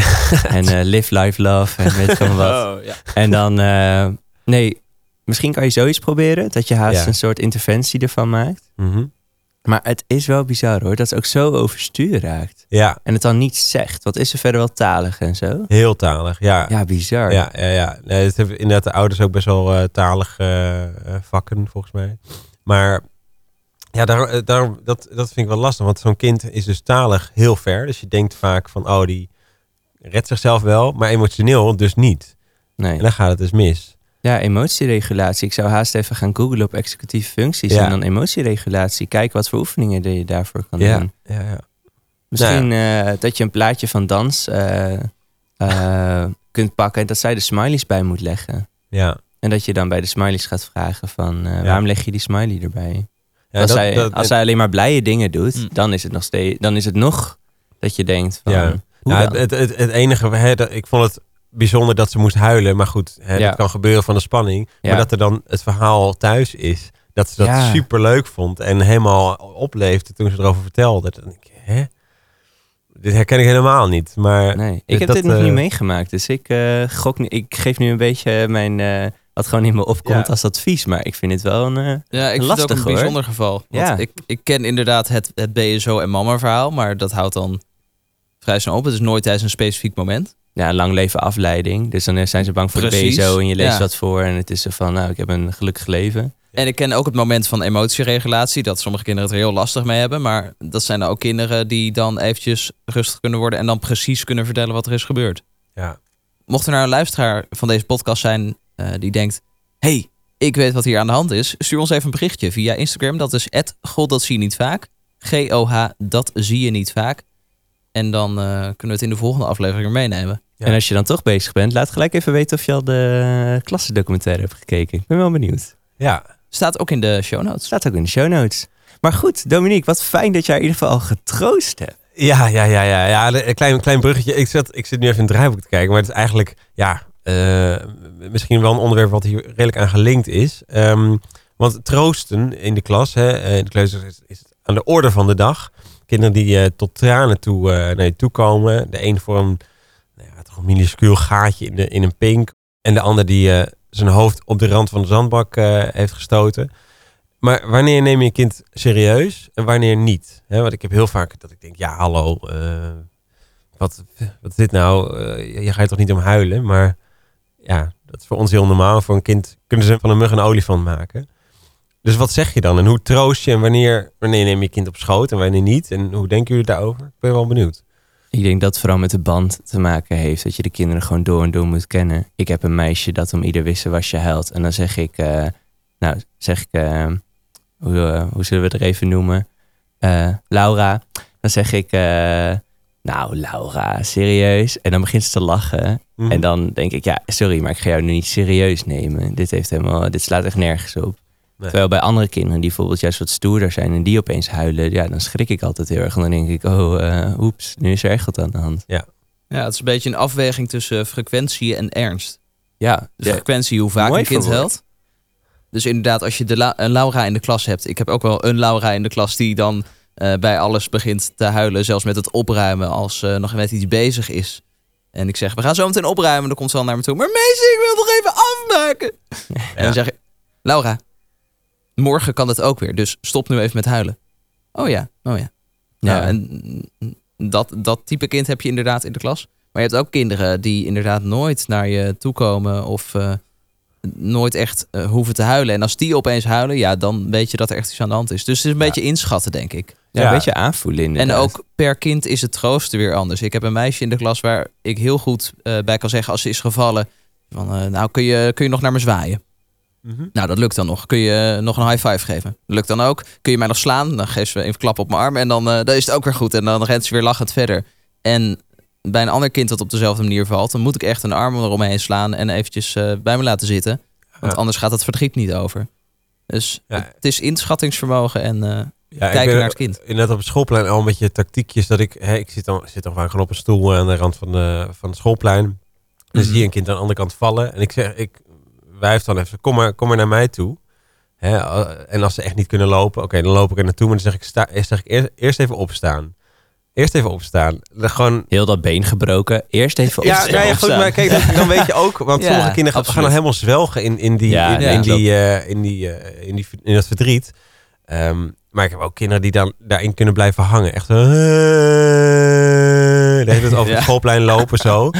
en eh, Live, Life, Love en weet ik allemaal wat. Oh, ja. En dan, eh, nee, misschien kan je zoiets proberen. Dat je haast Ja. een soort interventie ervan maakt. Mhm. Maar het is wel bizar hoor, dat ze ook zo overstuur raakt. ja, En het dan niet zegt. Wat is ze verder wel talig en zo? heel talig. Ja, Ja, bizar. Ja, ja, ja. Nee, het hebben inderdaad de ouders ook best wel eh, talige eh, eh, vakken, volgens mij. Maar ja, daar, daar, dat, dat vind ik wel lastig. Want zo'n kind is dus talig heel ver. Dus je denkt vaak van, oh, die redt zichzelf wel. Maar emotioneel dus niet. Nee. En dan gaat het dus mis. Ja, emotieregulatie. Ik zou haast even gaan googlen op executieve functies. Ja. En dan emotieregulatie. Kijken wat voor oefeningen je daarvoor kan Ja, doen. ja, ja. Misschien eh, dat je een plaatje van dans eh, eh, kunt pakken. En dat zij de smileys bij moet leggen. Ja, En dat je dan bij de smileys gaat vragen van... waarom leg je die smiley erbij? ja als dat- zij, dat- als zij alleen maar blije dingen doet... Mm. dan is het nog steeds... dan is het nog dat je denkt van... Ja. dan? het, het, het enige, hè, dat, ik vond het bijzonder dat ze moest huilen. Maar goed, hè, Ja. dat kan gebeuren van de spanning. Ja. Maar dat er dan het verhaal thuis is. Dat ze dat Ja. super leuk vond. En helemaal opleefde toen ze erover vertelde. Dan denk ik, hè? Dit herken ik helemaal niet. Maar Nee, ik dit- heb dat, dit nog eh, niet meegemaakt. Dus ik, eh, gok, nu- ik geef nu een beetje mijn... eh, wat gewoon in me opkomt Ja. als advies. Maar ik vind het wel een... eh, Ja, ik vind Lastig, het ook een hoor. bijzonder geval. Want Ja. ik, ik ken inderdaad het, het BSO en mama verhaal, maar dat houdt dan vrij snel op. Het is nooit tijdens een specifiek moment. Ja, lang leven afleiding. Dus dan zijn ze bang voor Precies, de BSO en je leest ja. wat voor. En het is zo van, nou, ik heb een gelukkig leven. En ik ken ook het moment van emotieregulatie, dat sommige kinderen het er heel lastig mee hebben. Maar dat zijn dan ook kinderen die dan eventjes rustig kunnen worden en dan precies kunnen vertellen wat er is gebeurd. ja. Mocht er nou een luisteraar van deze podcast zijn eh, die denkt, hey, ik weet wat hier aan de hand is, stuur ons even een berichtje via Instagram. Dat is God dat zie je niet vaak. G-O-H, dat zie je niet vaak. En dan eh, kunnen we het in de volgende aflevering weer meenemen. Ja. En als je dan toch bezig bent, laat gelijk even weten of je al de klassendocumentaire hebt gekeken. Ik ben wel benieuwd. ja. Staat ook in de show notes. Staat ook in de show notes. Maar goed, Dominique, wat fijn dat jij in ieder geval al getroost hebt. Ja, ja, ja, ja, ja. Een klein, klein bruggetje. Ik zit, ik zit nu even in het draaiboek te kijken, maar het is eigenlijk, ja, eh, misschien wel een onderwerp wat hier redelijk aan gelinkt is. Ehm, want troosten in de klas, hè, eh, in de kleuter is, is het aan de orde van de dag. Kinderen die eh, tot tranen toe, eh, naar je toe komen. De een voor een, nou ja, minuscuul gaatje in, de, in een pink. En de ander die eh, zijn hoofd op de rand van de zandbak heeft gestoten. Maar wanneer neem je een kind serieus en wanneer niet? Want ik heb heel vaak dat ik denk, ja, hallo, wat, wat is dit nou? Je gaat toch niet om huilen? Maar ja, dat is voor ons heel normaal. Voor een kind kunnen ze van een mug een olifant maken. Dus wat zeg je dan? En hoe troost je? En wanneer, wanneer neem je kind op schoot en wanneer niet? En hoe denken jullie daarover? Ik ben wel benieuwd. Ik denk dat het vooral met de band te maken heeft. Dat je de kinderen gewoon door en door moet kennen. Ik heb een meisje dat om ieder wisselwasje huilt. En dan zeg ik, eh, nou zeg ik, eh, hoe, eh, hoe zullen we het er even noemen? Laura. Dan zeg ik, nou Laura, serieus? En dan begint ze te lachen. Mhm. En dan denk ik, ja, sorry, maar ik ga jou nu niet serieus nemen. Dit, heeft helemaal, dit slaat echt nergens op. Nee. Terwijl bij andere kinderen die bijvoorbeeld juist wat stoerder zijn en die opeens huilen, ja, dan schrik ik altijd heel erg. En dan denk ik, oh, eh, oeps, nu is er echt wat aan de hand. Ja, het is een beetje een afweging tussen frequentie en ernst. Ja, Dus ja. frequentie, hoe vaak Mooi een kind huilt. Dus inderdaad, als je de La- een Laura in de klas hebt. Ik heb ook wel een Laura in de klas die dan eh, bij alles begint te huilen. Zelfs met het opruimen als ze nog met iets bezig is. En ik zeg, we gaan zo meteen opruimen. Dan komt ze al naar me toe. Maar meester, ik wil nog even afmaken. En dan zeg ik, Laura, morgen kan het ook weer. Dus stop nu even met huilen. Oh ja, oh ja. Ja. Nou, en dat, dat type kind heb je inderdaad in de klas. Maar je hebt ook kinderen die inderdaad nooit naar je toe komen of eh, nooit echt eh, hoeven te huilen. En als die opeens huilen, ja, dan weet je dat er echt iets aan de hand is. Dus het is een Ja. beetje inschatten, denk ik. Ja, Ja. een beetje aanvoelen inderdaad. En ook per kind is het troosten weer anders. Ik heb een meisje in de klas waar ik heel goed eh, bij kan zeggen als ze is gevallen. Van, eh, nou, kun je, kun je nog naar me zwaaien? Mhm. Nou, dat lukt dan nog. Kun je nog een high five geven? Lukt dan ook. Kun je mij nog slaan? Dan geeft ze even een klap op mijn arm en dan, eh, dan is het ook weer goed. En dan rent ze weer lachend verder. En bij een ander kind dat op dezelfde manier valt, dan moet ik echt een arm eromheen slaan en eventjes eh, bij me laten zitten. Want Ja. anders gaat het verdriet niet over. Dus Ja. het is inschattingsvermogen en eh, Ja, kijken naar het kind. Inderdaad op het schoolplein al een beetje tactiekjes dat ik... Hè, ik zit dan, zit dan vaak gewoon op een stoel aan de rand van, de, van het schoolplein. Dan Mhm. zie je een kind aan de andere kant vallen. En ik zeg, ik wijf dan even, kom maar, kom maar naar mij toe. Hè, eh, en als ze echt niet kunnen lopen, oké, dan loop ik er naartoe. Maar dan zeg ik, sta, eerst, zeg ik eerst, eerst even opstaan. Eerst even opstaan. Gewoon... Heel dat been gebroken. Eerst even Ja, opstaan. ja, ja, goed, maar kijk, dan, dan weet je ook, want Ja, sommige kinderen gaan dan helemaal zwelgen in, in, die, Ja, in, ja, in, klopt. die, eh, in, die, eh, in, die, in dat verdriet. Ehm, maar ik heb ook kinderen die dan daarin kunnen blijven hangen. Echt eh, De hele tijd over het schoolplein lopen zo.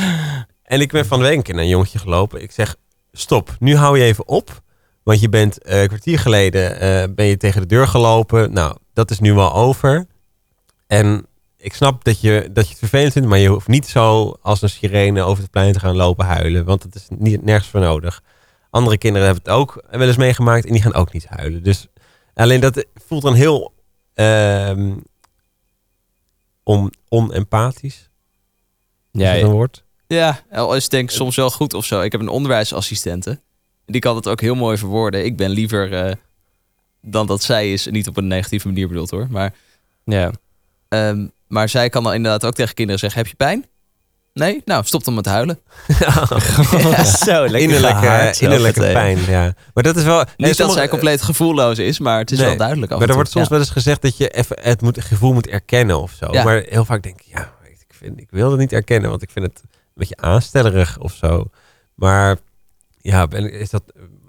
En ik ben van de week een jongetje gelopen. Ik zeg, stop, nu hou je even op. Want je bent eh, een kwartier geleden eh, ben je tegen de deur gelopen. Nou, dat is nu wel over. En ik snap dat je, dat je het vervelend vindt, maar je hoeft niet zo als een sirene over het plein te gaan lopen huilen. Want dat is niet, nergens voor nodig. Andere kinderen hebben het ook wel eens meegemaakt en die gaan ook niet huilen. Dus alleen dat voelt dan heel ehm on, onempathisch. Is Ja, dat een woord? Ja, al is het denk ik soms wel goed of zo. Ik heb een onderwijsassistente. Die kan het ook heel mooi verwoorden. Ik ben liever eh, dan dat zij is. Niet op een negatieve manier bedoeld hoor. Maar, ja. ehm, maar zij kan dan inderdaad ook tegen kinderen zeggen: Heb je pijn? Nee? Nou, stop dan met huilen. Ja, zo, lekker innerlijke, innerlijke pijn, ja. Maar dat is wel... Niet nee, dat sommige- zij compleet gevoelloos is, maar het is Nee, wel duidelijk. af Maar er wordt soms wel eens gezegd dat je even het, moet, het gevoel moet erkennen of zo. Ja. Maar heel vaak denk ik, ja, ik, vind, ik wil het niet erkennen, want ik vind het beetje aanstellerig of zo. Maar ja, ben, is dat,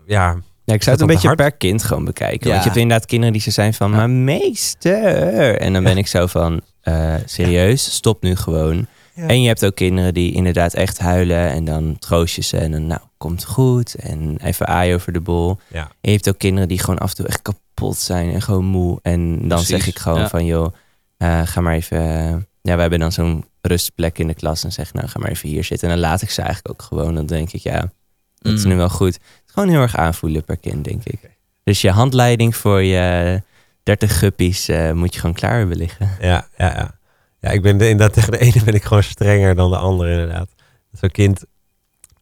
ja, Ja, ik zou het een beetje hard? per kind gewoon bekijken. Ja. Want je hebt inderdaad kinderen die ze zijn van, Ja. maar meester. En dan ben ik zo van, eh, serieus, stop nu gewoon. En je hebt ook kinderen die inderdaad echt huilen en dan troost je ze en dan, nou, komt goed. En even aai over de bol. En je hebt ook kinderen die gewoon af en toe echt kapot zijn en gewoon moe. En dan Precies, zeg ik gewoon van, joh, eh, ga maar even... eh, ja, we hebben dan zo'n rustplek in de klas en zeg, nou, ga maar even hier zitten. En dan laat ik ze eigenlijk ook gewoon. Dan denk ik, ja, dat is Mm. nu wel goed. Het is gewoon heel erg aanvoelen per kind, denk ik. Dus je handleiding voor je 30 guppies eh, moet je gewoon klaar hebben liggen. Ja, ja, ja. Ja, ik ben de, inderdaad tegen de ene ben ik gewoon strenger dan de andere inderdaad. Zo'n kind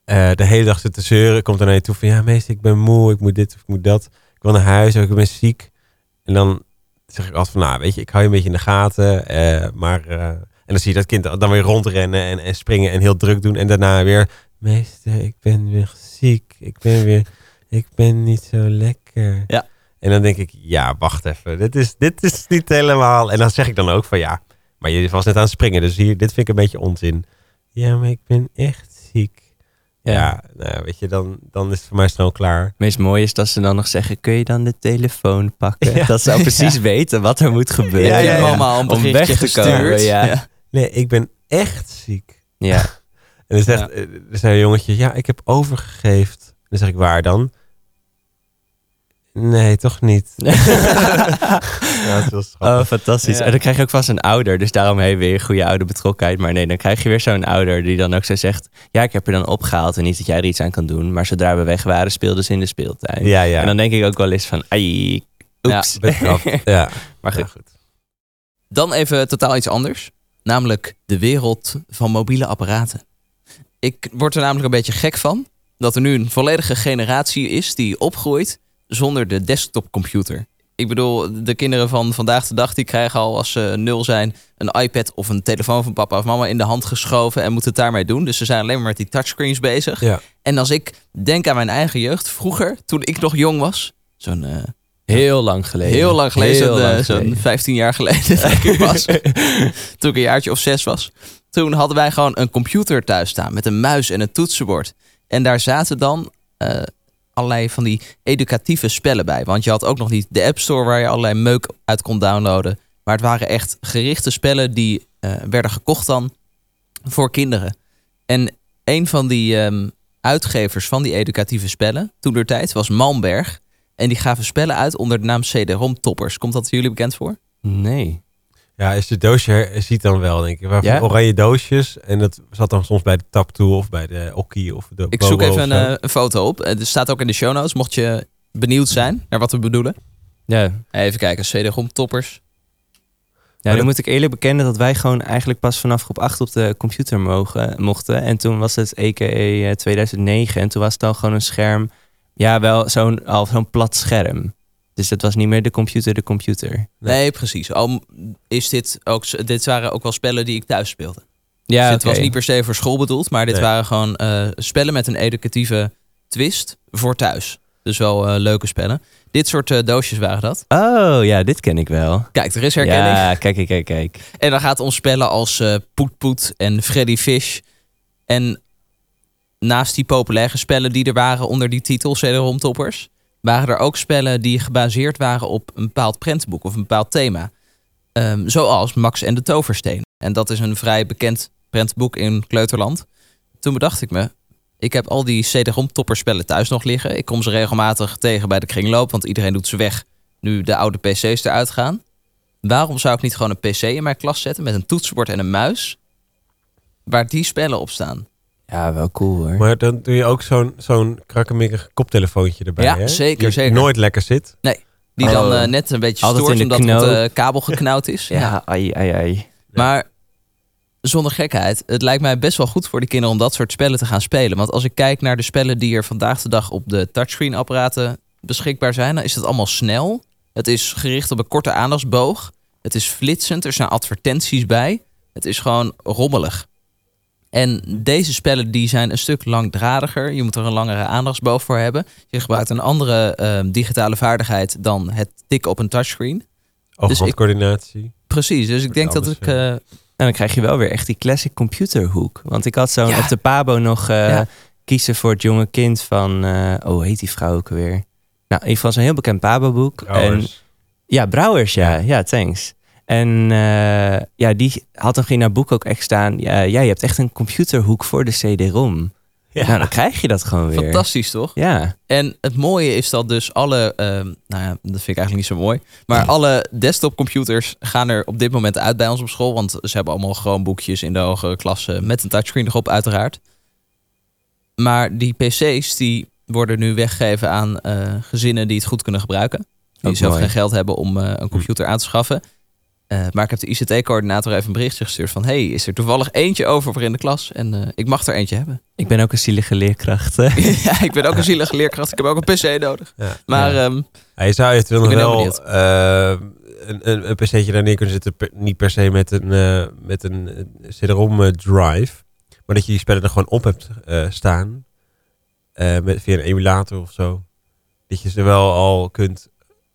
eh, de hele dag zit te zeuren, komt er naar je toe van ja meester, ik ben moe, ik moet dit of ik moet dat. Ik wil naar huis, of ik ben ziek. En dan zeg ik altijd van nou weet je, ik hou je een beetje in de gaten. eh, maar, dan zie je dat kind dan weer rondrennen en, en springen en heel druk doen. En daarna weer, meester, ik ben weer ziek. Ik ben weer, ik ben niet zo lekker. Ja. En dan denk ik, ja, wacht even. Dit is, dit is niet helemaal. En dan zeg ik dan ook van ja, maar je was net aan het springen, dus hier, dit vind ik een beetje onzin. Ja, maar ik ben echt ziek. Ja, nou weet je, dan, dan is het voor mij snel klaar. Het meest mooie is dat ze dan nog zeggen, kun je dan de telefoon pakken? Ja. Dat ze al precies weten wat er moet gebeuren. Ja, ja, Om weg te komen, ja. Nee, ik ben echt ziek. Ja. En dan zegt, eh, er zei een jongetje, ja, ik heb overgegeven. Dan zeg ik, waar dan? Nee, toch niet. ja, is Oh, fantastisch. Ja. En dan krijg je ook vast een ouder. Dus daarom heb je weer goede oude betrokkenheid. Maar nee, dan krijg je weer zo'n ouder die dan ook zo zegt... Ja, ik heb er dan opgehaald en niet dat jij er iets aan kan doen. Maar zodra we weg waren, speelden ze in de speeltuin. ja, ja. En dan denk ik ook wel eens van... Ai, oeps. Betrapt. ja. maar goed. Ja, goed. Dan even totaal iets anders. Namelijk de wereld van mobiele apparaten. Ik word er namelijk een beetje gek van. Dat er nu een volledige generatie is die opgroeit zonder de desktopcomputer. Ik bedoel, de kinderen van vandaag de dag die krijgen al als ze nul zijn een iPad of een telefoon van papa of mama in de hand geschoven en moeten het daarmee doen. Dus ze zijn alleen maar met die touchscreens bezig. Ja. En als ik denk aan mijn eigen jeugd, vroeger, toen ik nog jong was, zo'n eh, Heel lang geleden. Heel lang geleden, Heel zo'n, lang eh, zo'n geleden. 15 jaar geleden dat ik was. toen ik een jaartje of zes was. Toen hadden wij gewoon een computer thuis staan met een muis en een toetsenbord. En daar zaten dan eh, allerlei van die educatieve spellen bij. Want je had ook nog niet de App Store waar je allerlei meuk uit kon downloaden. Maar het waren echt gerichte spellen die eh, werden gekocht dan voor kinderen. En een van die ehm, uitgevers van die educatieve spellen, toen der tijd, was Malmberg. En die gaven spellen uit onder de naam CD-ROM Toppers. Komt dat jullie bekend voor? Nee. Ja, je het doosje ziet dan wel, denk ik. Waar Ja? oranje doosjes. En dat zat dan soms bij de Taptoe of bij de Okkie of de Ik zoek Bobo even een, eh, een foto op. Het staat ook in de show notes, mocht je benieuwd zijn naar wat we bedoelen. Ja. Even kijken, CD-ROM Toppers. Ja, dat- dan moet ik eerlijk bekennen dat wij gewoon eigenlijk pas vanaf groep 8 op de computer mogen, mochten. En toen was het EKE eh, 2009 en toen was het al gewoon een scherm. Ja, wel zo'n al zo'n plat scherm. Dus het was niet meer de computer de computer. Nee, precies. Al is dit ook, dit waren ook wel spellen die ik thuis speelde. Ja, dus het was niet per se voor school bedoeld, maar dit Nee. waren gewoon eh, spellen met een educatieve twist voor thuis. Dus wel eh, leuke spellen. Dit soort eh, doosjes waren dat. Oh, ja, dit ken ik wel. Kijk, er is herkenning. Ja, kijk, kijk, kijk, kijk. En dan gaat het om spellen als eh Poet Poet en Freddy Fish. En naast die populaire spellen die er waren onder die titel CD-ROM Toppers, waren er ook spellen die gebaseerd waren op een bepaald prentenboek of een bepaald thema. Ehm, zoals Max en de Toversteen. En dat is een vrij bekend prentenboek in Kleuterland. Toen bedacht ik me, ik heb al die CD-ROM thuis nog liggen. Ik kom ze regelmatig tegen bij de kringloop, want iedereen doet ze weg nu de oude PC's eruit gaan. Waarom zou ik niet gewoon een PC in mijn klas zetten met een toetsenbord en een muis, waar die spellen op staan? Ja, wel cool hoor. Maar dan doe je ook zo'n zo'n krakkemikkig koptelefoontje erbij, Ja, hè? zeker, Die zeker. nooit lekker zit. Die Oh. dan eh, net een beetje Altijd stoort in de omdat knoop. het eh, kabel geknauwd is. ja, ai, ai, ai. Maar zonder gekheid, het lijkt mij best wel goed voor de kinderen om dat soort spellen te gaan spelen. Want als ik kijk naar de spellen die er vandaag de dag op de touchscreen apparaten beschikbaar zijn, dan is het allemaal snel. Het is gericht op een korte aandachtsboog. Het is flitsend, er zijn advertenties bij. Het is gewoon rommelig. En deze spellen die zijn een stuk langdradiger. Je moet er een langere aandachtsboog voor hebben. Je gebruikt een andere eh, digitale vaardigheid dan het tikken op een touchscreen. Ooghandcoördinatie. Precies, dus ik denk dat ik... eh, En dan krijg je wel weer echt die classic computerhoek. Want ik had zo'n Ja. op de Pabo nog eh, Ja. kiezen voor het jonge kind van... eh, oh, heet die vrouw ook weer? Nou, in ieder geval zo'n heel bekend Pabo-boek. Ja, Brouwers, ja. Ja, thanks. En eh, ja, die had toch in haar boek ook echt staan... Ja, ja, je hebt echt een computerhoek voor de CD-ROM. Ja. Nou, dan krijg je dat gewoon weer. fantastisch, toch? Ja, En het mooie is dat dus alle, ehm, nou ja, dat vind ik eigenlijk niet zo mooi, maar alle desktopcomputers gaan er op dit moment uit bij ons op school, want ze hebben allemaal gewoon boekjes in de hogere klasse met een touchscreen erop uiteraard. Maar die PC's die worden nu weggegeven aan eh, gezinnen die het goed kunnen gebruiken, die Ook zelf mooi. geen geld hebben om eh, een computer aan te schaffen. Eh, maar ik heb de ICT-coördinator even een berichtje gestuurd van... hey, is er toevallig eentje over voor in de klas? En eh, ik mag er eentje hebben. ik ben ook een zielige leerkracht. ja, ik ben ook een zielige leerkracht. Ik heb ook een PC nodig. Ja. Maar Ja. ehm, Ja, je zou eventueel nog wel eh, een, een, een pc'tje daar neer kunnen zetten. per- niet per se met een, eh, met een eh, CD-ROM eh, drive. Maar dat je die spellen er gewoon op hebt eh, staan. eh, met, via een emulator of zo. Dat je ze wel al kunt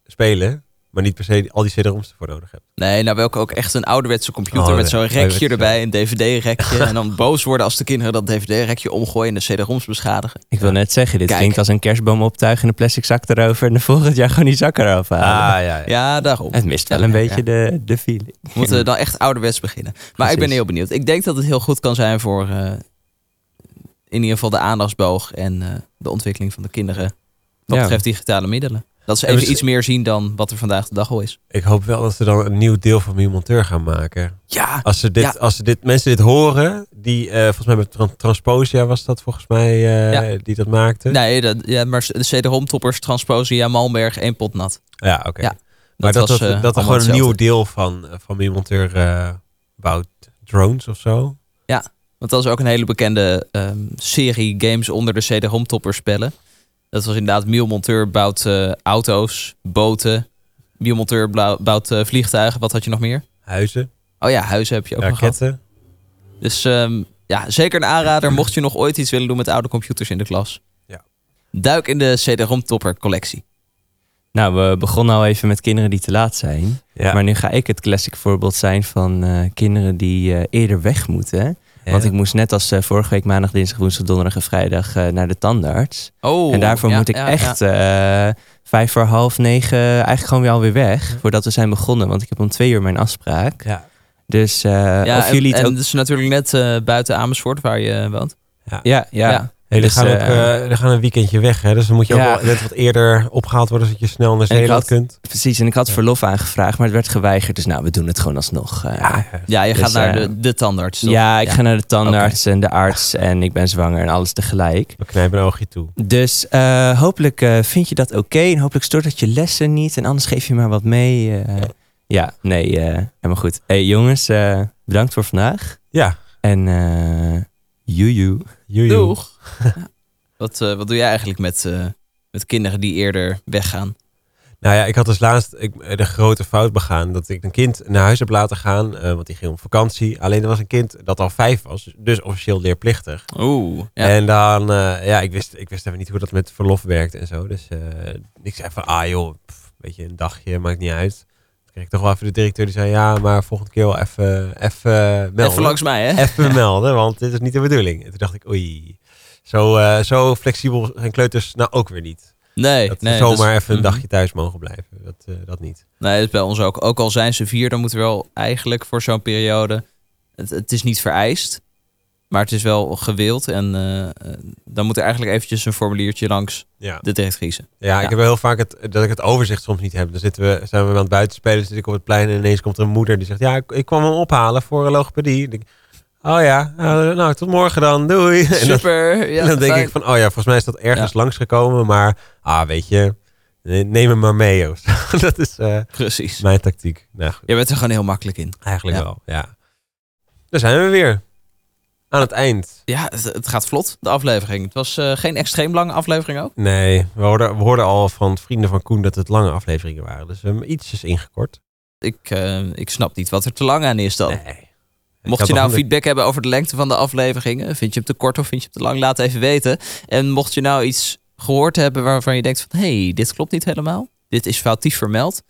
spelen. Maar niet per se al die CD-ROMs ervoor nodig hebt. Nee, nou welke ook echt een ouderwetse computer Oh, met zo'n rekje erbij, een dvd-rekje. en dan boos worden als de kinderen dat dvd-rekje omgooien en de cd-roms beschadigen. Ik wil net zeggen, dit Kijk. klinkt als een kerstboom optuigen en een plastic zak erover. En de volgend jaar gewoon die zak eraf halen. Ah, ja, ja. Ja, daarom. Het mist wel Ja, een ja, beetje ja. de, de feeling. We moeten dan echt ouderwets beginnen. Maar ik ben heel benieuwd. Ik denk dat het heel goed kan zijn voor eh, in ieder geval de aandachtsboog en eh, de ontwikkeling van de kinderen. Wat Ja. betreft digitale middelen. Dat ze En even iets meer zien dan wat er vandaag de dag al is. Ik hoop wel dat ze dan een nieuw deel van Mille Monteur gaan maken. Ja, Als, ze dit, Ja. als ze dit, mensen dit horen, die eh, volgens mij met Tran- Transposia was dat volgens mij, eh, die dat maakte. nee, dat, ja, maar de CD-ROM-toppers, Transposia, Malmberg, één pot nat. Ja, oké. Ja, maar dat, was, dat, eh, dat er gewoon een nieuw deel van, van Mille Monteur eh, bouwt drones of zo. Want dat is ook een hele bekende ehm, serie games onder de CD-ROM-toppers spellen. Dat was inderdaad Miel Monteur bouwt eh, auto's, boten. Miel Monteur blauw- bouwt eh, vliegtuigen. Wat had je nog meer? Huizen, Oh ja, huizen heb je ook nog gehad. raketten. Dus ehm, ja, zeker een aanrader mocht je nog ooit iets willen doen met oude computers in de klas. Ja. Duik in de CD-ROM-topper collectie. Nou, we begonnen al even met kinderen die te laat zijn. Ja. Maar nu ga ik het classic voorbeeld zijn van eh, kinderen die eh, eerder weg moeten. Want ik moest net als eh, vorige week maandag, dinsdag, woensdag, donderdag en vrijdag eh, naar de tandarts. Oh, en daarvoor ja, moet ik ja, echt ja. eh, vijf voor half negen eigenlijk gewoon weer alweer weg. Voordat we zijn begonnen, want ik heb om twee uur mijn afspraak. Ja. Dus eh, Ja, of en, jullie het en ook... is natuurlijk net eh, buiten Amersfoort waar je woont. Ja, ja. Ja. Hey, Dus, gaan ook, eh, eh, gaan een weekendje weg, hè? dus dan moet je Ja. ook wel net wat eerder opgehaald worden, zodat je snel naar Zeeland had- kunt. precies. En ik had verlof aangevraagd, maar het werd geweigerd. Dus nou, we doen het gewoon alsnog. eh. Ja, Ja, je Dus, gaat naar de, de tandarts. toch? Ja, ik ga naar de tandarts en de arts en ik ben zwanger en alles tegelijk. we knijpen een oogje toe. Dus eh, hopelijk eh, vind je dat oké en hopelijk stoort het je lessen niet en anders geef je maar wat mee. eh. ja, nee, eh, helemaal goed. Hey jongens, eh, bedankt voor vandaag Ja, en eh joejoe. Joejoe. Doeg. Ja. Wat, eh, wat doe jij eigenlijk met, eh, met kinderen die eerder weggaan? Nou ja, ik had dus laatst ik, de grote fout begaan dat ik een kind naar huis heb laten gaan, eh, want die ging op vakantie. Alleen er was een kind dat al vijf was, dus officieel leerplichtig. Oeh. Ja. En dan, ja, ik wist, ik wist even niet hoe dat met verlof werkt en zo. Dus ik zei van, ah joh, pff, weet je, een dagje, maakt niet uit. Kreeg ik toch wel even de directeur die zei, ja, maar volgende keer wel even, even melden. Even langs mij, hè? Even melden, want dit is niet de bedoeling. En toen dacht ik, oei, zo, eh, zo flexibel zijn kleuters nou ook weer niet. Nee, Dat nee. zomaar even een Mhm. dagje thuis mogen blijven. Dat, eh, dat niet. Nee, dat is bij ons ook. Ook al zijn ze vier, dan moet er wel eigenlijk voor zo'n periode... Het, het is niet vereist, maar het is wel gewild. En eh, eh, dan moet er eigenlijk eventjes een formuliertje langs Ja. de directrice. Ja, Ja. ik heb wel heel vaak het, dat ik het overzicht soms niet heb. Dan zitten we, zijn we aan het buitenspelen, zit ik op het plein en ineens komt er een moeder die zegt, ja, ik, ik kwam hem ophalen voor een logopedie. Ik oh ja, eh, nou, tot morgen dan, doei. En dan, Super. Ja, en dan denk fijn. ik van, oh ja, volgens mij is dat ergens langsgekomen, maar, ah, weet je, neem hem maar mee, Joost. dat is Precies. mijn tactiek. Nou, goed, Je bent er gewoon heel makkelijk in. eigenlijk wel, ja. Daar zijn we weer. Aan het eind. Ja, het, het gaat vlot, de aflevering. Het was eh, geen extreem lange aflevering ook. Nee, we hoorden, we hoorden al van vrienden van Koen dat het lange afleveringen waren. Dus we hebben ietsjes ingekort. Ik, eh, ik snap niet wat er te lang aan is dan. Nee. Mocht je nou feedback hebben over de lengte van de afleveringen, vind je hem te kort of vind je hem te lang, laat even weten. En mocht je nou iets gehoord hebben waarvan je denkt van, hé, hey, dit klopt niet helemaal, dit is foutief vermeld,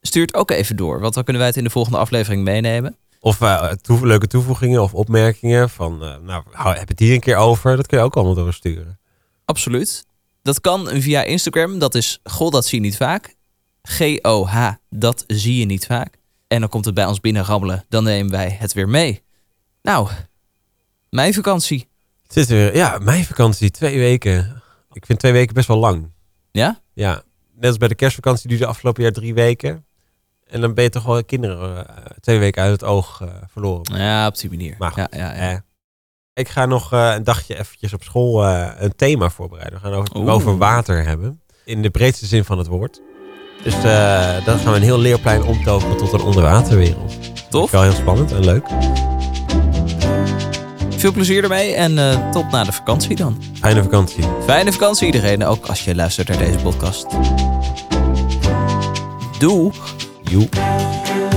stuur het ook even door, want dan kunnen wij het in de volgende aflevering meenemen. Of eh, toe- leuke toevoegingen of opmerkingen van, eh, nou, heb het hier een keer over. Dat kun je ook allemaal doorsturen. Absoluut. Dat kan via Instagram, dat is goh, dat zie je niet vaak. G-O-H, dat zie je niet vaak. En dan komt het bij ons binnen rammelen, dan nemen wij het weer mee. Nou, mijn vakantie. Het zit weer, ja, mijn vakantie, twee weken. Ik vind twee weken best wel lang. Ja? Ja, net als bij de kerstvakantie duurde afgelopen jaar drie weken. En dan ben je toch wel kinderen eh, twee weken uit het oog eh, verloren. Ja, op die manier. Maar goed, ja, ja, ja. Ik ga nog eh, een dagje eventjes op school een thema voorbereiden. We gaan over, Oeh. over water hebben. In de breedste zin van het woord. Dus dan gaan we een heel leerplein omtoveren tot een onderwaterwereld. Tof. Wel heel spannend en leuk. Veel plezier ermee en tot na de vakantie dan. Fijne vakantie. Fijne vakantie iedereen, ook als je luistert naar deze podcast. Doei! you.